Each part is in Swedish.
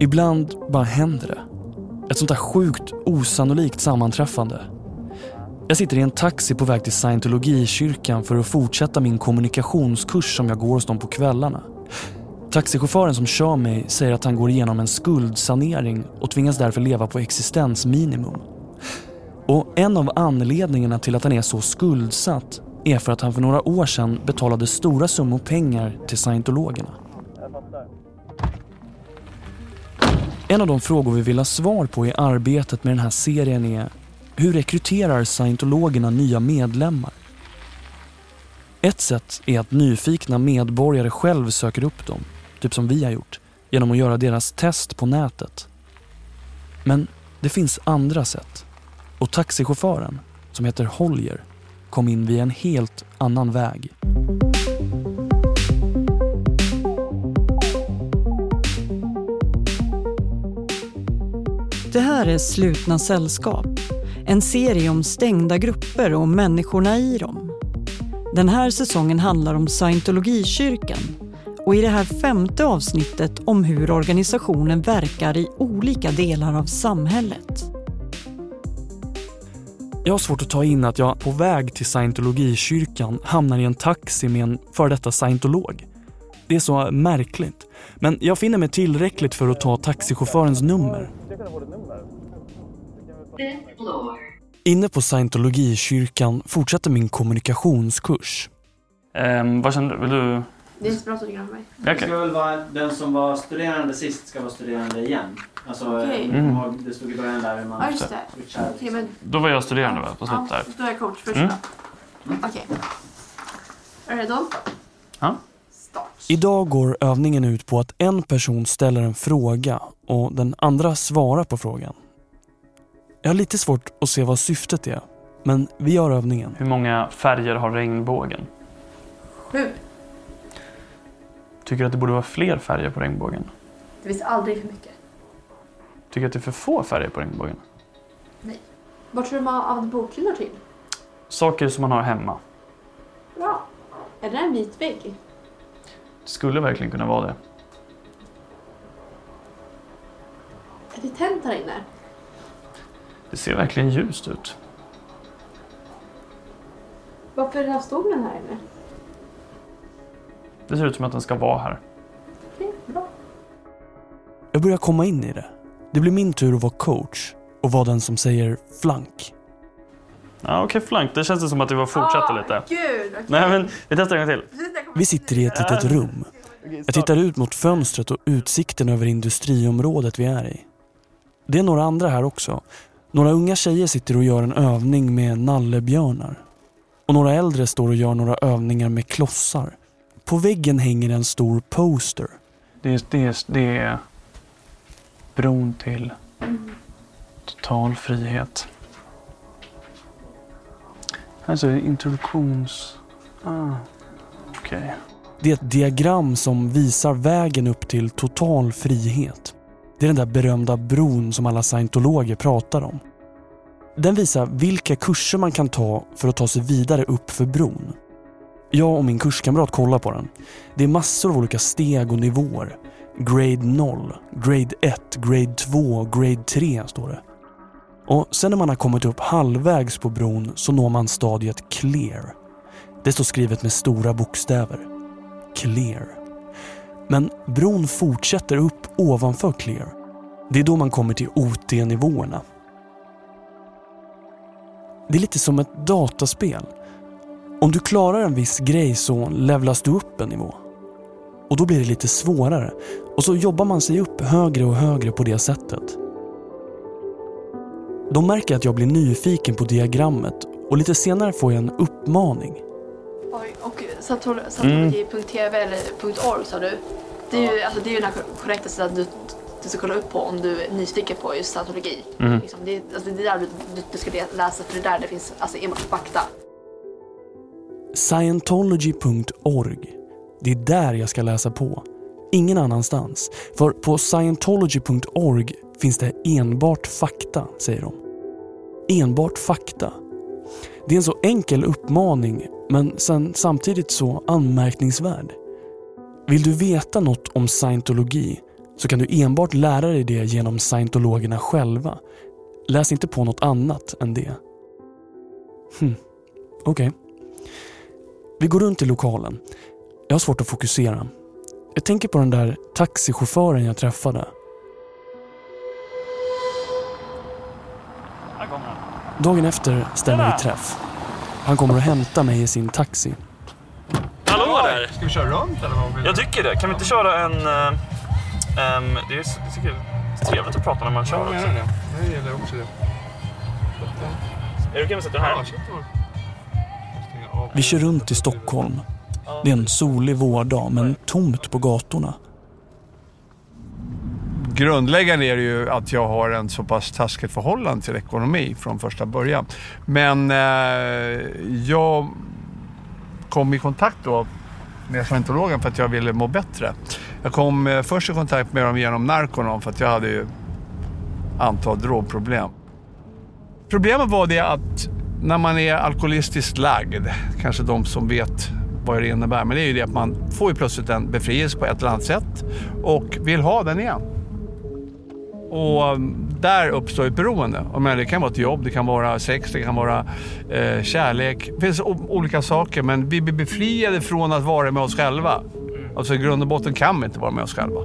Ibland bara händer det. Ett sånt där sjukt osannolikt sammanträffande. Jag sitter i en taxi på väg till scientologikyrkan för att fortsätta min kommunikationskurs som jag går hos dem på kvällarna. Taxichauffören som kör mig säger att han går igenom en skuldsanering och tvingas därför leva på existensminimum. Och en av anledningarna till att han är så skuldsatt är för att han för några år sedan betalade stora summor pengar till scientologerna. En av de frågor vi vill ha svar på i arbetet med den här serien är hur rekryterar scientologerna nya medlemmar? Ett sätt är att nyfikna medborgare själv söker upp dem, typ som vi har gjort, genom att göra deras test på nätet. Men det finns andra sätt. Och taxichauffören, som heter Holger, kom in via en helt annan väg. Det här är Slutna sällskap. En serie om stängda grupper och människorna i dem. Den här säsongen handlar om scientologikyrkan och i det här femte avsnittet om hur organisationen verkar i olika delar av samhället. Jag har svårt att ta in att jag på väg till scientologikyrkan hamnar i en taxi med en före detta scientolog. Det är så märkligt. Men jag finner mig tillräckligt för att ta taxichaufförens nummer. Inne på scientologikyrkan fortsätter min kommunikationskurs. Um, vad känner du? Vill du? Det är inte bra att du om mig. Okay. Det ska väl vara den som var studerande sist ska vara studerande igen. Alltså, okay. mm. det stod i början där hur man... Ja, just det. Okay, men... Då var jag studerande va? På slutet ja, då är jag coach först mm. mm. Okej. Okay. Är du redo? Ja. Start. Idag går övningen ut på att en person ställer en fråga och den andra svarar på frågan. Jag har lite svårt att se vad syftet är, men vi gör övningen. Hur många färger har regnbågen? Sju. Tycker du att det borde vara fler färger på regnbågen? Det finns aldrig för mycket. Tycker du att det är för få färger på regnbågen? Nej. Vad tror du man använder bokhyllor till? Saker som man har hemma. Bra. Är det en vit vägg? Det skulle verkligen kunna vara det. Är det tänt här inne? Det ser verkligen ljust ut. Varför är den här stolen här inne? Det ser ut som att den ska vara här. Okej, bra. Jag börjar komma in i det. Det blir min tur att vara coach och vara den som säger flank. Ja, Okej, okay, flank. Det känns som att du var fortsätta oh, lite. Gud, okay. Nej, men vi testar en gång till. Vi sitter i ett litet rum. Jag tittar ut mot fönstret och utsikten över industriområdet vi är i. Det är några andra här också några unga tjejer sitter och gör en övning med nallebjörnar. Och några äldre står och gör några övningar med klossar. På väggen hänger en stor poster. Det är, det är, det är bron till total frihet. Alltså introduktions... Ah, Okej. Okay. Det är ett diagram som visar vägen upp till total frihet. Det är den där berömda bron som alla scientologer pratar om. Den visar vilka kurser man kan ta för att ta sig vidare upp för bron. Jag och min kurskamrat kollar på den. Det är massor av olika steg och nivåer. Grade 0, Grade 1, Grade 2, Grade 3 står det. Och sen när man har kommit upp halvvägs på bron så når man stadiet Clear. Det står skrivet med stora bokstäver. Clear. Men bron fortsätter upp ovanför Clear. Det är då man kommer till OT-nivåerna. Det är lite som ett dataspel. Om du klarar en viss grej så levlas du upp en nivå. Och då blir det lite svårare och så jobbar man sig upp högre och högre på det sättet. De märker att jag blir nyfiken på diagrammet och lite senare får jag en uppmaning. Och scientology.tv eller .org sa du? Det är ju, alltså, det är ju den korrekta sättet du, du ska kolla upp på om du är nyfiken på just scientologi. Mm. Liksom, det, alltså, det är där du, du, ska läsa för det är där det finns alltså, enbart fakta. Scientology.org. Det är där jag ska läsa på. Ingen annanstans. För på scientology.org finns det enbart fakta, säger de. Enbart fakta. Det är en så enkel uppmaning men sen samtidigt så anmärkningsvärd. Vill du veta något om scientologi så kan du enbart lära dig det genom scientologerna själva. Läs inte på något annat än det. Hm. Okej. Okay. Vi går runt i lokalen. Jag har svårt att fokusera. Jag tänker på den där taxichauffören jag träffade. Dagen efter stämmer vi träff. Han kommer att hämta mig i sin taxi. Hallå där! Ska vi köra runt eller vad vill Jag tycker det. Kan vi inte köra en... Uh, um, det, är, jag tycker det är trevligt att prata när man kör också. Jag menar det. Jag gillar också det. Är du okej med att sätta den här? Vi kör runt i Stockholm. Det är en solig vårdag men tomt på gatorna. Grundläggande är det ju att jag har en så pass taskigt förhållande till ekonomi från första början. Men eh, jag kom i kontakt då med scientologen för att jag ville må bättre. Jag kom eh, först i kontakt med dem genom Narconon för att jag hade ju antal drogproblem. Problemet var det att när man är alkoholistiskt lagd, kanske de som vet vad det innebär, men det är ju det att man får ju plötsligt en befrielse på ett eller annat sätt och vill ha den igen. Och där uppstår ett beroende. det kan vara ett jobb, det kan vara sex, det kan vara eh, kärlek. Det finns olika saker men vi blir befriade från att vara med oss själva. Alltså i grund och botten kan vi inte vara med oss själva.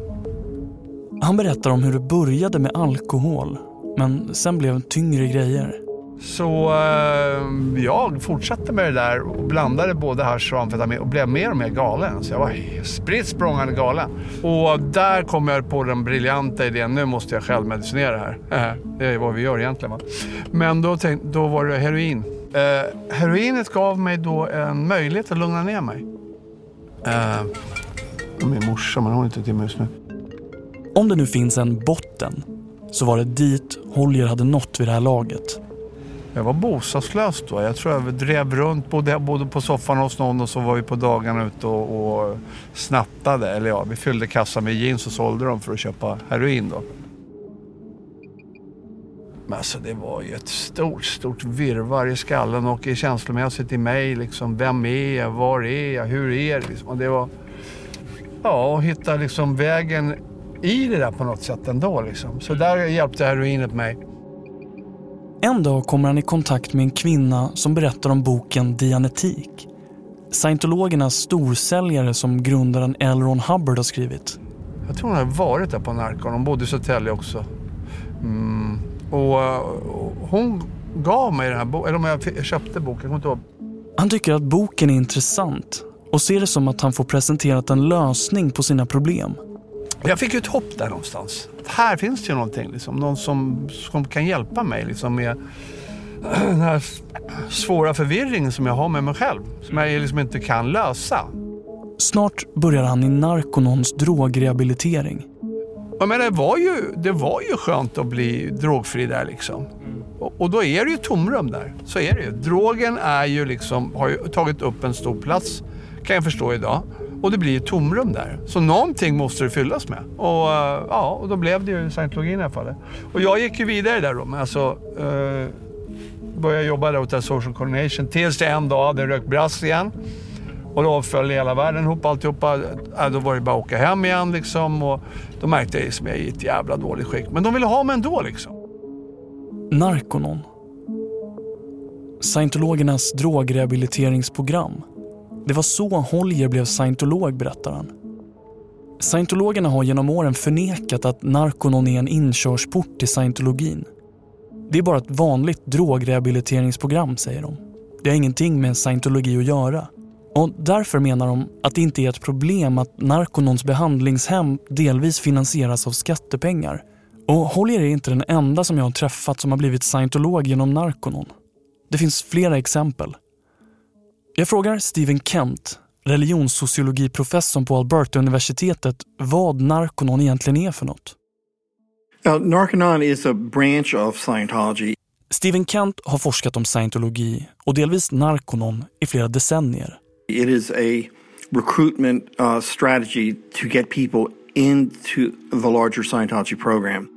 Han berättar om hur det började med alkohol men sen blev det tyngre grejer. Så eh, jag fortsatte med det där och blandade både hasch och amfetamin och blev mer och mer galen. Så jag var spritt språngande galen. Och där kom jag på den briljanta idén, nu måste jag självmedicinera här. Det är vad vi gör egentligen. Va? Men då, tänkte, då var det heroin. Eh, heroinet gav mig då en möjlighet att lugna ner mig. Eh, min morsa, men hon är inte till mig just nu. Om det nu finns en botten så var det dit Holger hade nått vid det här laget. Jag var bostadslös då. Jag tror jag drev runt, bodde, bodde på soffan hos någon och så var vi på dagarna ute och, och snattade. Eller ja, vi fyllde kassan med jeans och sålde dem för att köpa heroin då. Men alltså det var ju ett stort, stort virvar i skallen och i känslomässigt i mig. Liksom, vem är jag? Var är jag? Hur är det? Liksom. Och det var... Ja, att hitta liksom vägen i det där på något sätt ändå. Liksom. Så där hjälpte heroinet mig. En dag kommer han i kontakt med en kvinna som berättar om boken Dianetik. Scientologernas storsäljare som grundaren L. Ron Hubbard har skrivit. Jag tror hon har varit där på Narcon. Hon bodde i Södertälje också. Mm. Och, och, hon gav mig den här boken, eller om jag köpte boken, jag inte Han tycker att boken är intressant och ser det som att han får presenterat en lösning på sina problem. Jag fick ju ett hopp där någonstans. Här finns det ju någonting, liksom, någon som, som kan hjälpa mig liksom, med den här svåra förvirringen som jag har med mig själv. Som jag liksom inte kan lösa. Snart börjar han i Narconons drogrehabilitering. Jag menar, det, var ju, det var ju skönt att bli drogfri där liksom. Och, och då är det ju tomrum där. Så är det ju. Drogen är ju liksom, har ju tagit upp en stor plats, kan jag förstå idag. Och det blir ett tomrum där. Så någonting måste det fyllas med. Och, eh, ja, och då blev det ju scientologin i alla fall. Och jag gick ju vidare där då. Men alltså, eh, började jobba där åt Social Coordination tills det en dag hade rökt brass igen. Och då föll hela världen ihop alltihopa. Ja, då var det bara att åka hem igen liksom. Och då märkte jag att jag är i ett jävla dåligt skick. Men de ville ha mig ändå liksom. Narconon. Scientologernas drogrehabiliteringsprogram det var så Holger blev scientolog, berättar han. Scientologerna har genom åren förnekat att Narconon är en inkörsport till scientologin. Det är bara ett vanligt drogrehabiliteringsprogram, säger de. Det har ingenting med scientologi att göra. Och därför menar de att det inte är ett problem att Narconons behandlingshem delvis finansieras av skattepengar. Och Holger är inte den enda som jag har träffat som har blivit scientolog genom Narconon. Det finns flera exempel. Jag frågar Stephen Kent, religionssociologiprofessorn på Alberta-universitetet, vad Narconon egentligen är för något. Uh, Narconon is a branch of Scientology. Stephen Kent har forskat om scientologi och delvis Narconon i flera decennier. It is a recruitment uh, strategy to get people into the larger Scientology program.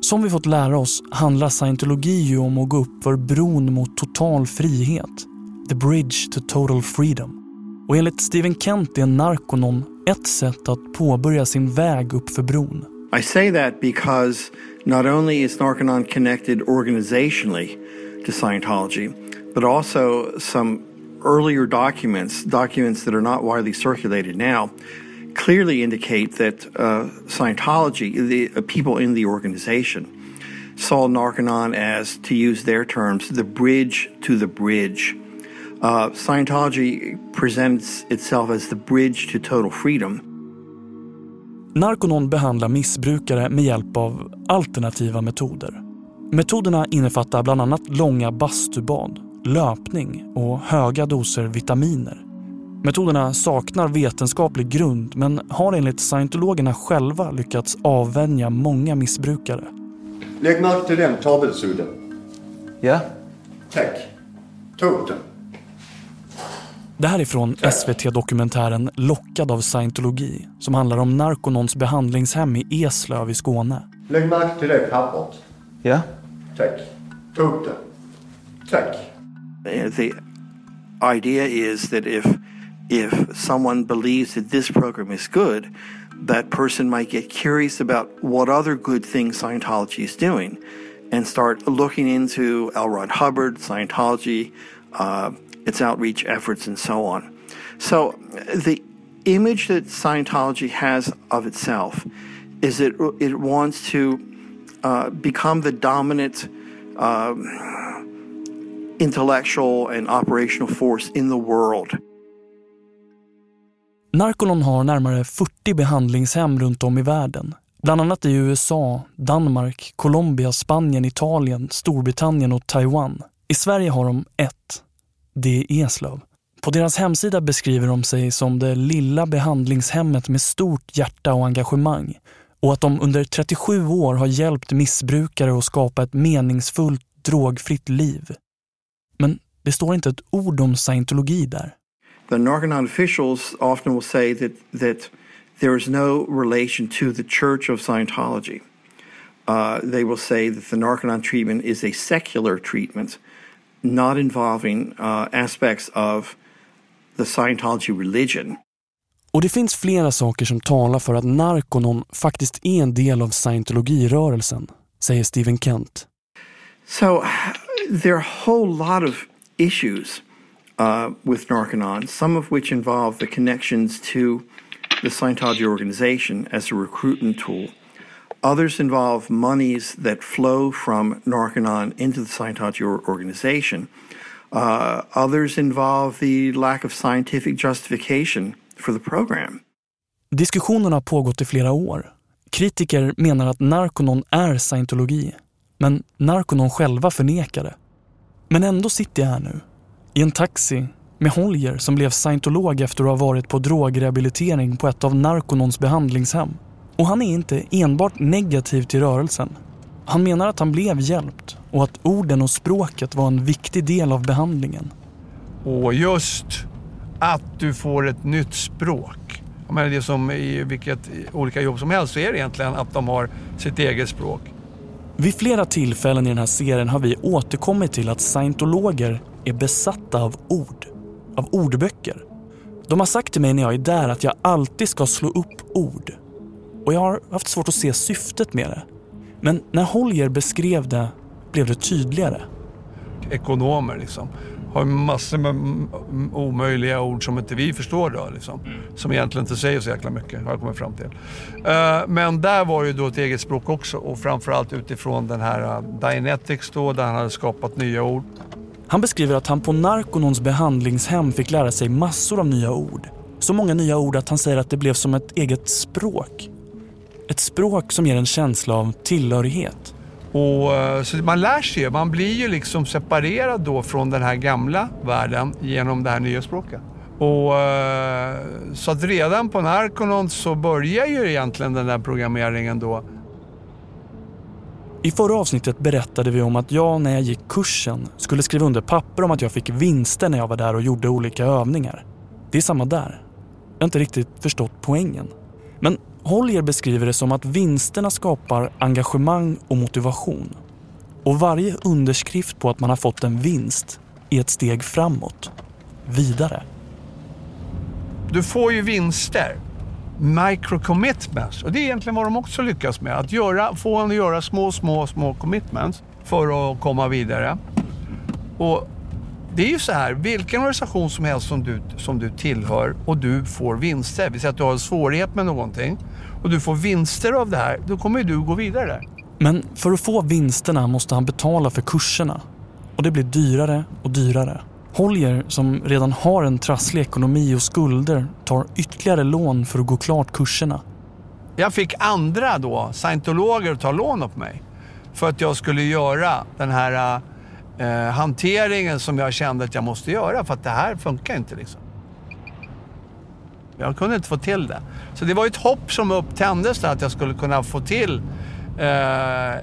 Som vi fått lära oss handlar scientologi ju om att gå upp för bron mot total frihet. The Bridge to Total Freedom. Och enligt Stephen Kent är Narconon ett sätt att påbörja sin väg upp för bron. I say that because not only is Narconon connected organizationally to Scientology, but also some earlier documents, documents that are not widely circulated now, clearly indicate that uh, Scientology, the uh, people in the organization, saw Narconon as, to use their terms, the bridge to the bridge. Uh, Scientology presents itself as the bridge to total freedom. Narconon behandlar missbrukare med hjälp av alternativa metoder. Metoderna innefattar bland annat långa bastubad, löpning och höga doser vitaminer. Metoderna saknar vetenskaplig grund men har enligt scientologerna själva lyckats avvänja många missbrukare. Lägg märke till den tavelsudden. Ja. Tack. Ta upp den. Det här är från SVT-dokumentären Lockad av scientologi som handlar om Narconons behandlingshem i Eslöv i Skåne. Lägg märke till det pappret. Ja. Tack. Ta upp det. Tack. The idea is that if if someone believes that this program is good, that person might get curious about what other good things Scientology is doing and start looking into L. Ron Hubbard, Scientology, uh, its outreach efforts, and so on. So the image that Scientology has of itself is it it wants to uh, become the dominant uh, intellectual and operational force in the world. Narconon har närmare 40 behandlingshem runt om i världen. Bland annat i USA, Danmark, Colombia, Spanien, Italien, Storbritannien och Taiwan. I Sverige har de ett. Det är Eslöv. På deras hemsida beskriver de sig som det lilla behandlingshemmet med stort hjärta och engagemang och att de under 37 år har hjälpt missbrukare att skapa ett meningsfullt, drogfritt liv. Men det står inte ett ord om scientologi där. The Narconon officials often will say that, that there is no relation to the Church of Scientology. Uh, they will say that the Narconon treatment is a secular treatment, not involving uh, aspects of the Scientology religion. Och det finns flera saker som talar för att Narconon faktiskt är en del av scientologirörelsen, säger Stephen Kent. So there are a whole lot of issues uh, with Narconon, some of which involve the connections to the Scientology organization as a recruitment tool. Others involve monies that flow from Narconon into the Scientology organization. Uh, others involve the lack of scientific justification for the program. Diskussionerna har pågått i flera år. Kritiker menar att Narconon är scientologi, men Narconon själva förnekar det. Men ändå sitter jag här nu, i en taxi med Holger som blev scientolog efter att ha varit på drogrehabilitering på ett av Narconons behandlingshem. Och han är inte enbart negativ till rörelsen. Han menar att han blev hjälpt och att orden och språket var en viktig del av behandlingen. Och just att du får ett nytt språk. Jag menar, det som i vilket olika jobb som helst så är det egentligen att de har sitt eget språk. Vid flera tillfällen i den här serien har vi återkommit till att scientologer är besatta av ord. Av ordböcker. De har sagt till mig när jag är där att jag alltid ska slå upp ord. Och jag har haft svårt att se syftet med det. Men när Holger beskrev det blev det tydligare. Ekonomer liksom har massor med omöjliga ord som inte vi förstår då, liksom. Som egentligen inte säger så jäkla mycket, har jag kommit fram till. Uh, men där var ju då ett eget språk också och framförallt utifrån den här uh, Dianetics då, där han hade skapat nya ord. Han beskriver att han på Narconons behandlingshem fick lära sig massor av nya ord. Så många nya ord att han säger att det blev som ett eget språk. Ett språk som ger en känsla av tillhörighet. Och, eh, så man lär sig ju, man blir ju liksom separerad då från den här gamla världen genom det här nya språket. Och, eh, så att redan på Narconon så börjar ju egentligen den där programmeringen då. I förra avsnittet berättade vi om att jag när jag gick kursen skulle skriva under papper om att jag fick vinster när jag var där och gjorde olika övningar. Det är samma där. Jag har inte riktigt förstått poängen. Men Holger beskriver det som att vinsterna skapar engagemang och motivation. Och varje underskrift på att man har fått en vinst är ett steg framåt. Vidare. Du får ju vinster micro-commitments. Och det är egentligen vad de också lyckas med. Att göra, få en att göra små, små, små commitments för att komma vidare. Och det är ju så här, vilken organisation som helst som du, som du tillhör och du får vinster, vi säger att du har en svårighet med någonting och du får vinster av det här, då kommer ju du gå vidare. Men för att få vinsterna måste han betala för kurserna. Och det blir dyrare och dyrare. Holger, som redan har en trasslig ekonomi och skulder, tar ytterligare lån för att gå klart kurserna. Jag fick andra då, scientologer, att ta lån upp mig. För att jag skulle göra den här eh, hanteringen som jag kände att jag måste göra. För att det här funkar inte liksom. Jag kunde inte få till det. Så det var ett hopp som upptändes där att jag skulle kunna få till eh,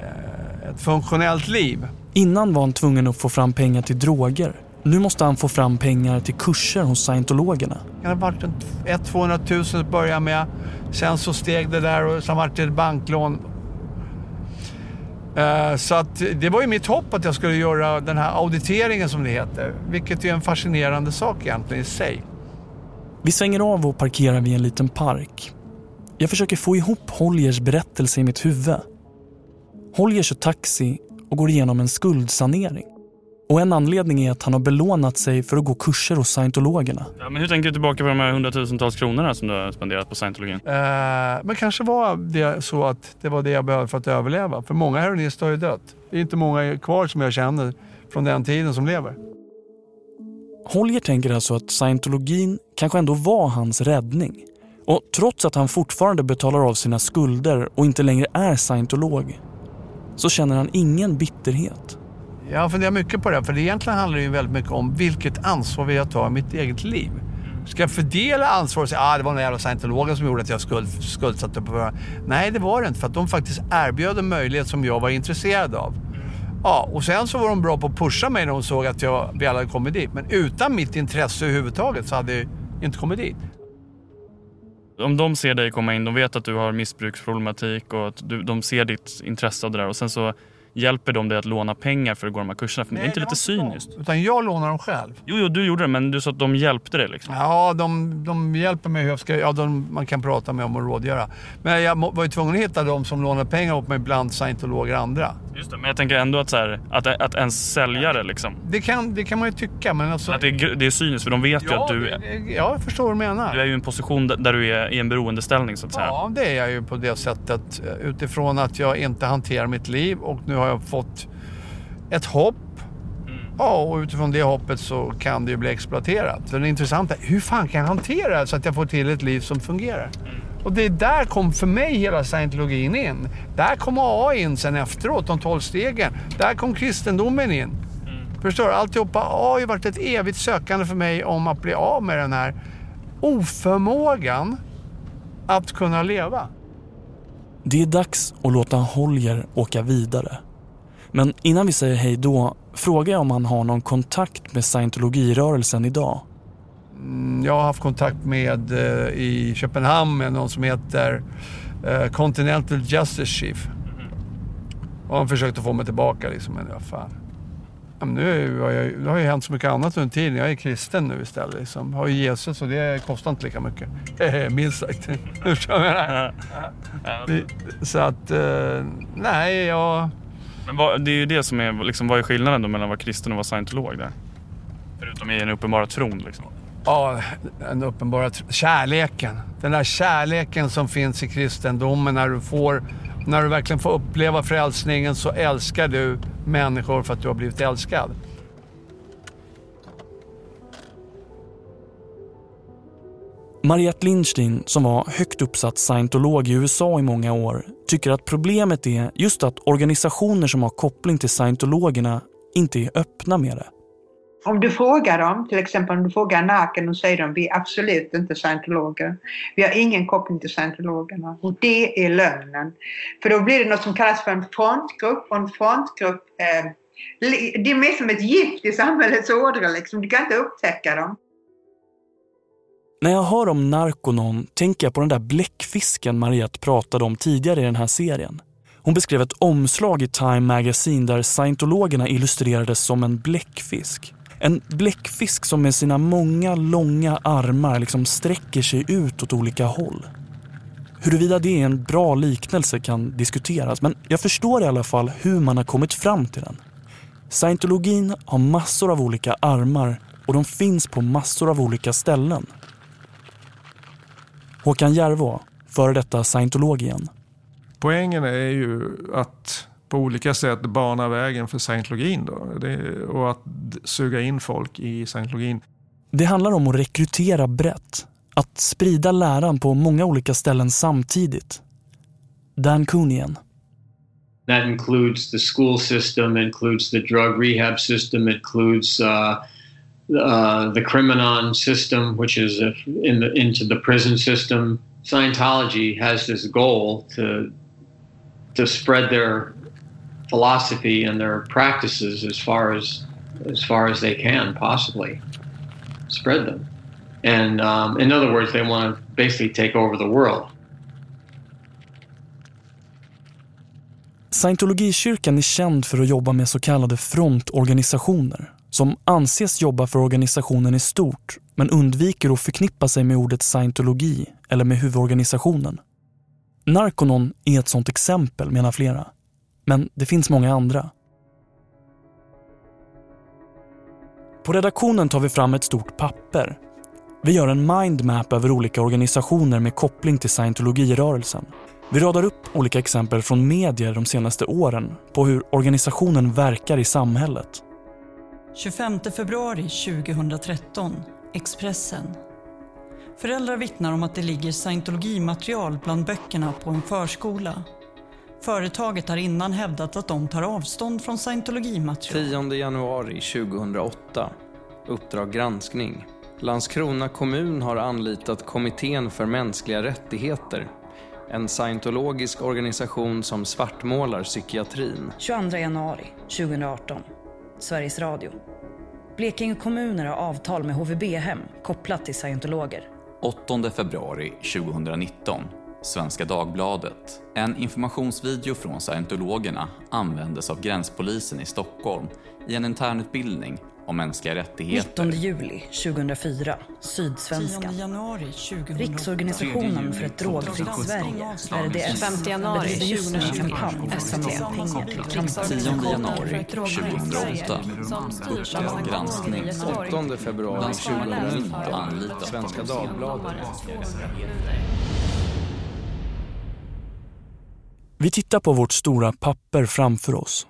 ett funktionellt liv. Innan var han tvungen att få fram pengar till droger. Nu måste han få fram pengar till kurser hos scientologerna. Det har varit 100 000 att börja med. Sen så steg det där och sen vart det ett banklån. Eh, så att det var ju mitt hopp att jag skulle göra den här auditeringen som det heter. Vilket är en fascinerande sak egentligen i sig. Vi svänger av och parkerar vid en liten park. Jag försöker få ihop Holgers berättelse i mitt huvud. Holger kör taxi och går igenom en skuldsanering. Och en anledning är att han har belånat sig för att gå kurser hos scientologerna. Ja, men hur tänker du tillbaka på de här hundratusentals kronorna som du har spenderat på scientologin? Eh, men kanske var det så att det var det jag behövde för att överleva. För många heroinister har ju dött. Det är inte många kvar som jag känner från den tiden som lever. Holger tänker alltså att scientologin kanske ändå var hans räddning. Och trots att han fortfarande betalar av sina skulder och inte längre är scientolog så känner han ingen bitterhet. Jag funderar mycket på det, för egentligen handlar det ju väldigt mycket om vilket ansvar vill jag ta i mitt eget liv. Ska jag fördela ansvaret och säga att ah, det var den jävla scientologen som gjorde att jag skuld, skuldsatte på Nej, det var det inte. För att de faktiskt erbjöd en möjlighet som jag var intresserad av. Ja, och sen så var de bra på att pusha mig när de såg att jag väl hade kommit dit. Men utan mitt intresse överhuvudtaget så hade jag inte kommit dit. Om de ser dig komma in, de vet att du har missbruksproblematik och att du, de ser ditt intresse av det där och sen så hjälper de dig att låna pengar för att gå de här kurserna? För Nej, det är inte lite cyniskt? Utan jag lånar dem själv. Jo, jo, du gjorde det, men du sa att de hjälpte dig liksom. Ja, de, de hjälper mig hur jag ska... Ja, de, man kan prata med om och rådgöra. Men jag var ju tvungen att hitta de som lånar pengar åt mig bland scientologer andra. Just det, men jag tänker ändå att, så här, att, att en säljare liksom... Det kan, det kan man ju tycka, men alltså... Att det, är, det är cyniskt, för de vet ja, ju att du... ja, jag förstår vad du menar. Du är ju i en position där du är i en beroendeställning så att säga. Ja, det är jag ju på det sättet. Utifrån att jag inte hanterar mitt liv och nu har jag fått ett hopp. Mm. Ja, och utifrån det hoppet så kan det ju bli exploaterat. Så det intressanta är, hur fan kan jag hantera det så att jag får till ett liv som fungerar? Och det är där kom för mig hela scientologin in. Där kom AA in sen efteråt, de tolv stegen. Där kom kristendomen in. Mm. Förstår du? Alltihopa har ju varit ett evigt sökande för mig om att bli av med den här oförmågan att kunna leva. Det är dags att låta Holger åka vidare. Men innan vi säger hej då frågar jag om han har någon kontakt med scientologirörelsen idag. Mm, jag har haft kontakt med eh, i Köpenhamn med någon som heter eh, Continental Justice Chief. Och han försökte få mig tillbaka liksom, men ja, fan. Ja, men nu har jag, det har ju hänt så mycket annat under tiden. Jag är kristen nu istället. Liksom. Har ju Jesus och det kostar inte lika mycket. Minst sagt. Så att, eh, nej, jag... Men vad, det är ju det som är, liksom, vad är skillnaden då mellan att vara kristen och vara scientolog där? Förutom i den uppenbara tron liksom. Ja, den uppenbara kärleken. Den där kärleken som finns i kristendomen när du får när du verkligen får uppleva frälsningen så älskar du människor för att du har blivit älskad. Mariette Lindstein, som var högt uppsatt scientolog i USA i många år, tycker att problemet är just att organisationer som har koppling till scientologerna inte är öppna med det. Om du frågar dem, till exempel om du frågar Naken, och säger de vi är absolut inte scientologer. Vi har ingen koppling till scientologerna. Och det är lögnen. För då blir det något som kallas för en frontgrupp. Och en frontgrupp eh, det är mer som ett gift i samhällets ådror. Liksom. Du kan inte upptäcka dem. När jag hör om Narconon tänker jag på den där bläckfisken Mariette pratade om tidigare i den här serien. Hon beskrev ett omslag i Time Magazine där scientologerna illustrerades som en bläckfisk. En bläckfisk som med sina många långa armar liksom sträcker sig ut åt olika håll. Huruvida det är en bra liknelse kan diskuteras men jag förstår i alla fall hur man har kommit fram till den. Scientologin har massor av olika armar och de finns på massor av olika ställen. Håkan Järvå, före detta scientolog igen. Poängen är ju att på olika sätt bana vägen för scientologin då, det, och att suga in folk i scientologin. Det handlar om att rekrytera brett, att sprida läran på många olika ställen samtidigt. Dan Kuhn igen. That includes the school system, includes the drug rehab system, includes uh, uh, the Criminon system, which is in the, into the prison system. Scientology has this goal to to spread their philosophy and their practices as far as as far as they can possibly spread them. And um, in other words, they want to basically take over the world. Scientologikyrkan är känd för att jobba med så kallade frontorganisationer som anses jobba för organisationen i stort men undviker att förknippa sig med ordet scientologi eller med huvudorganisationen. Narconon är ett sådant exempel menar flera. Men det finns många andra. På redaktionen tar vi fram ett stort papper. Vi gör en mindmap över olika organisationer med koppling till scientologirörelsen. Vi radar upp olika exempel från medier de senaste åren på hur organisationen verkar i samhället. 25 februari 2013, Expressen. Föräldrar vittnar om att det ligger scientologimaterial bland böckerna på en förskola. Företaget har innan hävdat att de tar avstånd från scientologimaterial. 10 januari 2008. Uppdrag granskning. Landskrona kommun har anlitat Kommittén för mänskliga rättigheter en scientologisk organisation som svartmålar psykiatrin. 22 januari 2018. Sveriges Radio. Blekinge kommuner har avtal med HVB-hem kopplat till scientologer. 8 februari 2019. Svenska Dagbladet. En informationsvideo från scientologerna användes av gränspolisen i Stockholm i en internutbildning om mänskliga rättigheter. 19 juli 2004, Sydsvenskan. januari 2008. Riksorganisationen för ett drogfritt Sverige, RDS, 5 januari bedriver just nu en kampanj för att samla SVT. pengar till 10 januari 2008. Uppdrag granskning. 8 februari 2019. Anlitat Svenska Dagbladet. Vi tittar på vårt stora papper framför oss.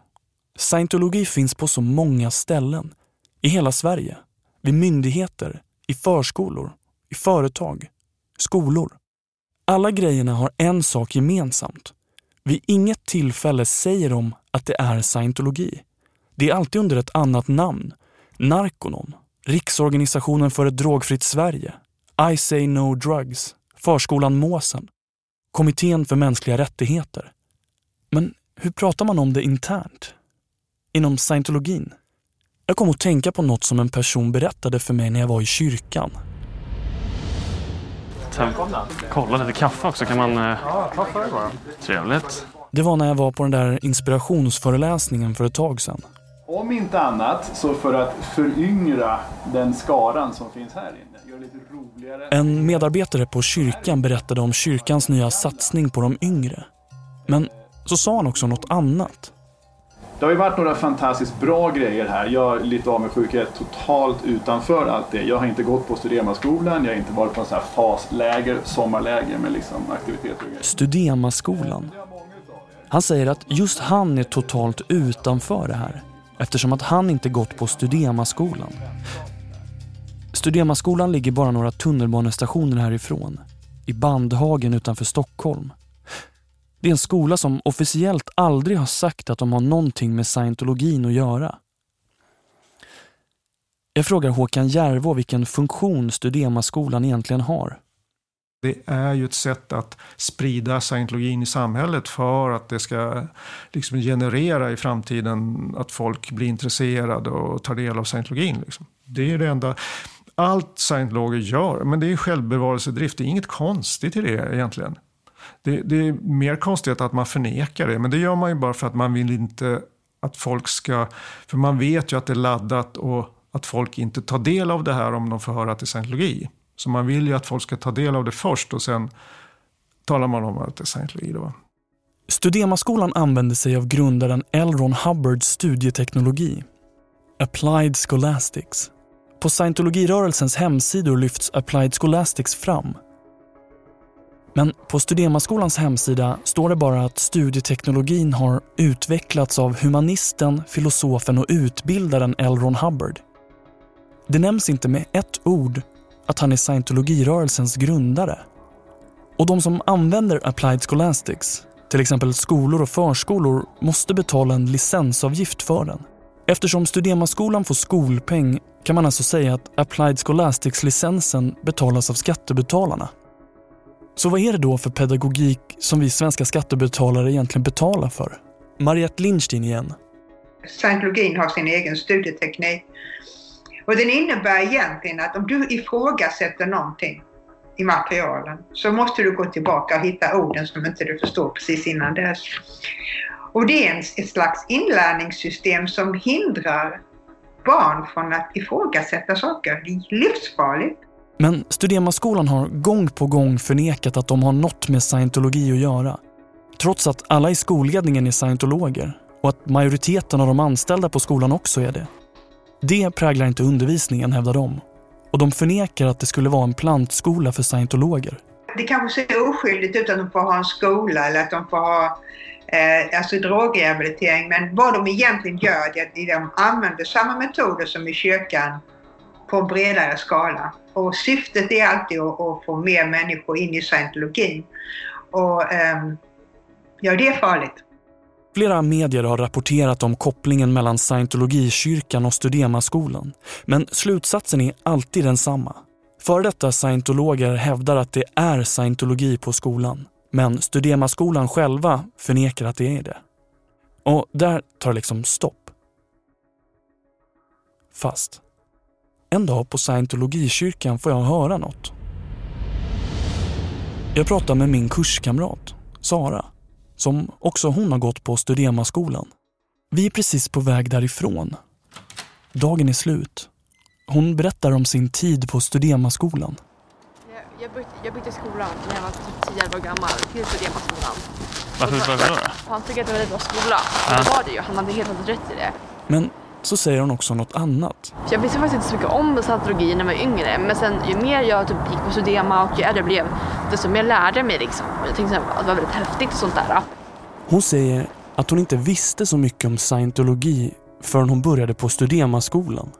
Scientologi finns på så många ställen. I hela Sverige. Vid myndigheter, i förskolor, i företag, skolor. Alla grejerna har en sak gemensamt. Vid inget tillfälle säger de att det är scientologi. Det är alltid under ett annat namn. Narconon, Riksorganisationen för ett drogfritt Sverige, I say no drugs, Förskolan Måsen, Kommittén för mänskliga rättigheter. Men hur pratar man om det internt? Inom scientologin? Jag kom att tänka på något som en person berättade för mig när jag var i kyrkan. Kolla lite kaffe också kan man... Ja, ta för bara. Trevligt. Det var när jag var på den där inspirationsföreläsningen för ett tag sedan. Om inte annat så för att föryngra den skaran som finns här inne. Gör lite roligare. En medarbetare på kyrkan berättade om kyrkans nya satsning på de yngre. Men så sa han också något annat. Det har ju varit några fantastiskt bra grejer här. Jag är lite avundsjuk, jag är totalt utanför allt det. Jag har inte gått på Studemaskolan, jag har inte varit på en sån här fasläger, sommarläger med liksom aktiviteter och grejer. Studemaskolan. Han säger att just han är totalt utanför det här eftersom att han inte gått på Studemaskolan. Studemaskolan ligger bara några tunnelbanestationer härifrån, i Bandhagen utanför Stockholm. Det är en skola som officiellt aldrig har sagt att de har någonting med scientologin att göra. Jag frågar Håkan Järvå vilken funktion Studemaskolan egentligen har. Det är ju ett sätt att sprida scientologin i samhället för att det ska liksom generera i framtiden att folk blir intresserade och tar del av scientologin. Liksom. Det är det enda. Allt scientologer gör, men det är självbevarelsedrift. Det är inget konstigt i det egentligen. Det, det, är mer konstigt att man förnekar det, men det gör man ju bara för att man vill inte att folk ska... För man vet ju att det är laddat och att folk inte tar del av det här om de får höra att det är scientologi. Så man vill ju att folk ska ta del av det först och sen talar man om att det är scientologi. Då. Studemaskolan använde sig av grundaren L. Ron Hubbards studieteknologi, Applied Scholastics. På scientologirörelsens hemsidor lyfts Applied Scholastics fram. Men på Studemaskolans hemsida står det bara att studieteknologin har utvecklats av humanisten, filosofen och utbildaren L. Ron Hubbard. Det nämns inte med ett ord att han är scientologirörelsens grundare. Och de som använder Applied Scholastics, till exempel skolor och förskolor, måste betala en licensavgift för den. Eftersom Studemaskolan får skolpeng kan man alltså säga att Applied Scholastics-licensen betalas av skattebetalarna. Så vad är det då för pedagogik som vi svenska skattebetalare egentligen betalar för? Mariette Lindstein igen. Scientologin har sin egen studieteknik. Och den innebär egentligen att om du ifrågasätter någonting i materialen så måste du gå tillbaka och hitta orden som inte du förstår precis innan dess. Och det är ett slags inlärningssystem som hindrar barn från att ifrågasätta saker. Det är livsfarligt. Men Studemaskolan har gång på gång förnekat att de har något med scientologi att göra. Trots att alla i skolledningen är scientologer och att majoriteten av de anställda på skolan också är det. Det präglar inte undervisningen, hävdar de. Och de förnekar att det skulle vara en plantskola för scientologer. Det kanske ser oskyldigt ut att de får ha en skola eller att de får ha eh, alltså drogrehabilitering. Men vad de egentligen gör är att de använder samma metoder som i kyrkan på en bredare skala. Och syftet är alltid att, att få mer människor in i scientologin. Och eh, ja, det är farligt. Flera medier har rapporterat om kopplingen mellan scientologikyrkan och Studemaskolan. Men slutsatsen är alltid densamma. Före detta scientologer hävdar att det är scientologi på skolan. Men Studemaskolan själva förnekar att det är det. Och där tar det liksom stopp. Fast en dag på scientologikyrkan får jag höra något. Jag pratar med min kurskamrat, Sara, som också hon har gått på Studemaskolan. Vi är precis på väg därifrån. Dagen är slut. Hon berättar om sin tid på Studemaskolan. Jag, jag, bytte, jag bytte skolan när jag var typ 10 år gammal till Studemaskolan. Varför, varför då? Han tyckte att det var en bra skola. Ja. Det var det ju. Han hade helt rätt i det. Men så säger hon också något annat. Jag visste faktiskt inte så mycket om scientologi när jag var yngre. Men sen ju mer jag typ gick på Studema och ju äldre blev, desto mer lärde jag mig. Liksom. Jag tänkte att det var väldigt häftigt och sånt där. Hon säger att hon inte visste så mycket om scientologi förrän hon började på Studema-skolan.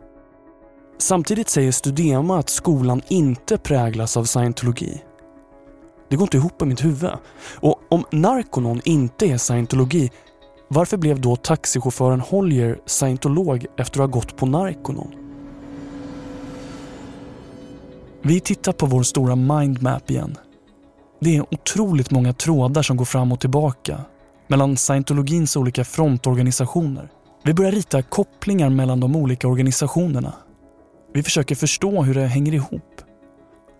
Samtidigt säger Studema att skolan inte präglas av scientologi. Det går inte ihop i mitt huvud. Och om Narconon inte är scientologi, varför blev då taxichauffören Holger scientolog efter att ha gått på Narconon? Vi tittar på vår stora mindmap igen. Det är otroligt många trådar som går fram och tillbaka mellan scientologins olika frontorganisationer. Vi börjar rita kopplingar mellan de olika organisationerna. Vi försöker förstå hur det hänger ihop.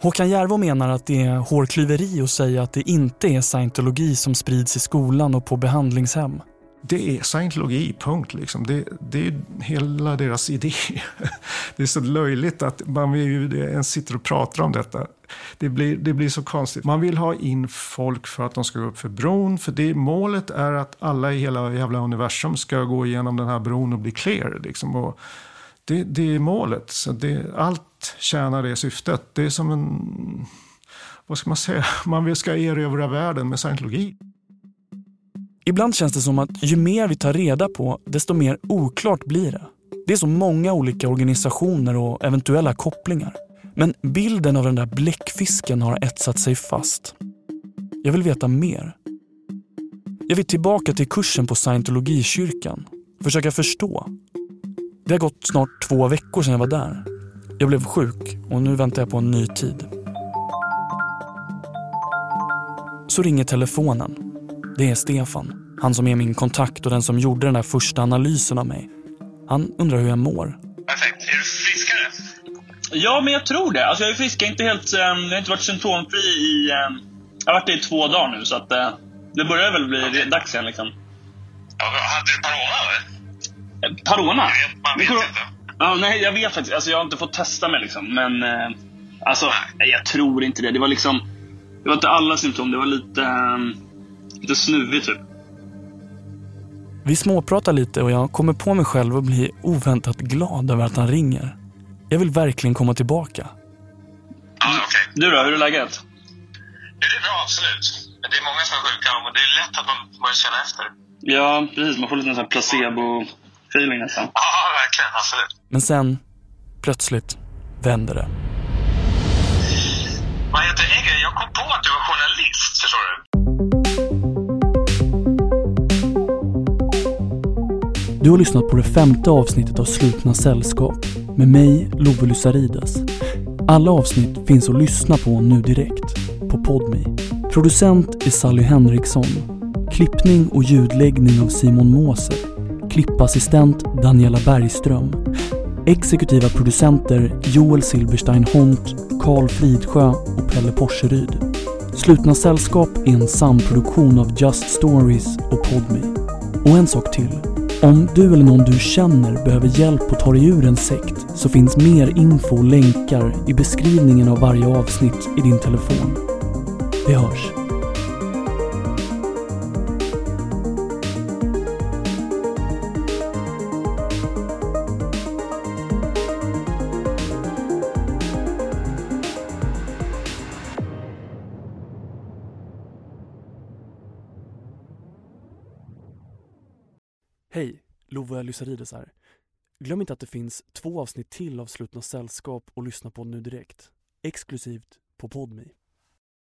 Håkan Järvo menar att det är hårklyveri att säga att det inte är scientologi som sprids i skolan och på behandlingshem. Det är scientologi, punkt. Liksom. Det, det är hela deras idé. Det är så löjligt att man vill ju ens sitter och pratar om detta. Det blir, det blir så konstigt. Man vill ha in folk för att de ska gå upp för bron. För det, målet är att alla i hela jävla universum ska gå igenom den här bron och bli clear. Liksom. Och det, det är målet. Så det, allt tjänar det syftet. Det är som en... Vad ska man säga? Man vill ska erövra världen med scientologi. Ibland känns det som att ju mer vi tar reda på, desto mer oklart blir det. Det är så många olika organisationer och eventuella kopplingar. Men bilden av den där bläckfisken har etsat sig fast. Jag vill veta mer. Jag vill tillbaka till kursen på scientologikyrkan. Försöka förstå. Det har gått snart två veckor sedan jag var där. Jag blev sjuk och nu väntar jag på en ny tid. Så ringer telefonen. Det är Stefan. Han som är min kontakt och den som gjorde den där första analysen av mig. Han undrar hur jag mår. Perfekt. Är du friskare? Ja, men jag tror det. Alltså jag är frisk. Jag, är inte helt, um, jag har inte varit symptomfri i... Um, jag har varit det i två dagar nu, så att uh, det börjar väl bli okay. dags igen liksom. Ja, hade du corona eller? Parona? Vet, man vet inte. Ja, nej, jag vet faktiskt. Alltså, jag har inte fått testa mig liksom. Men alltså, nej. jag tror inte det. Det var liksom... det var inte alla symptom. Det var lite, um, lite snuvigt typ. Vi småpratar lite och jag kommer på mig själv och blir oväntat glad över att han ringer. Jag vill verkligen komma tillbaka. Ah, okay. Du då, hur är läget? Det är bra, absolut. Men det är många som är sjuka och det är lätt att man börjar känna efter. Ja, precis. Man får lite en placebo-feeling nästan. Ja, verkligen. Absolut. Men sen, plötsligt, vänder det. Vad heter det? Jag kom på att du var journalist, förstår du? Du har lyssnat på det femte avsnittet av Slutna sällskap med mig, Love Lysarides. Alla avsnitt finns att lyssna på nu direkt på Podme. Producent är Sally Henriksson. Klippning och ljudläggning av Simon Moser. Klippassistent Daniela Bergström. Exekutiva producenter Joel Silberstein Hont, Karl Fridsjö och Pelle Porseryd. Slutna sällskap är en samproduktion av Just Stories och Podme. Och en sak till. Om du eller någon du känner behöver hjälp att ta dig ur en sekt så finns mer info och länkar i beskrivningen av varje avsnitt i din telefon. Vi hörs. Lova här. Glöm inte att det finns två avsnitt till av Slutna sällskap att lyssna på nu direkt. Exklusivt på Podme.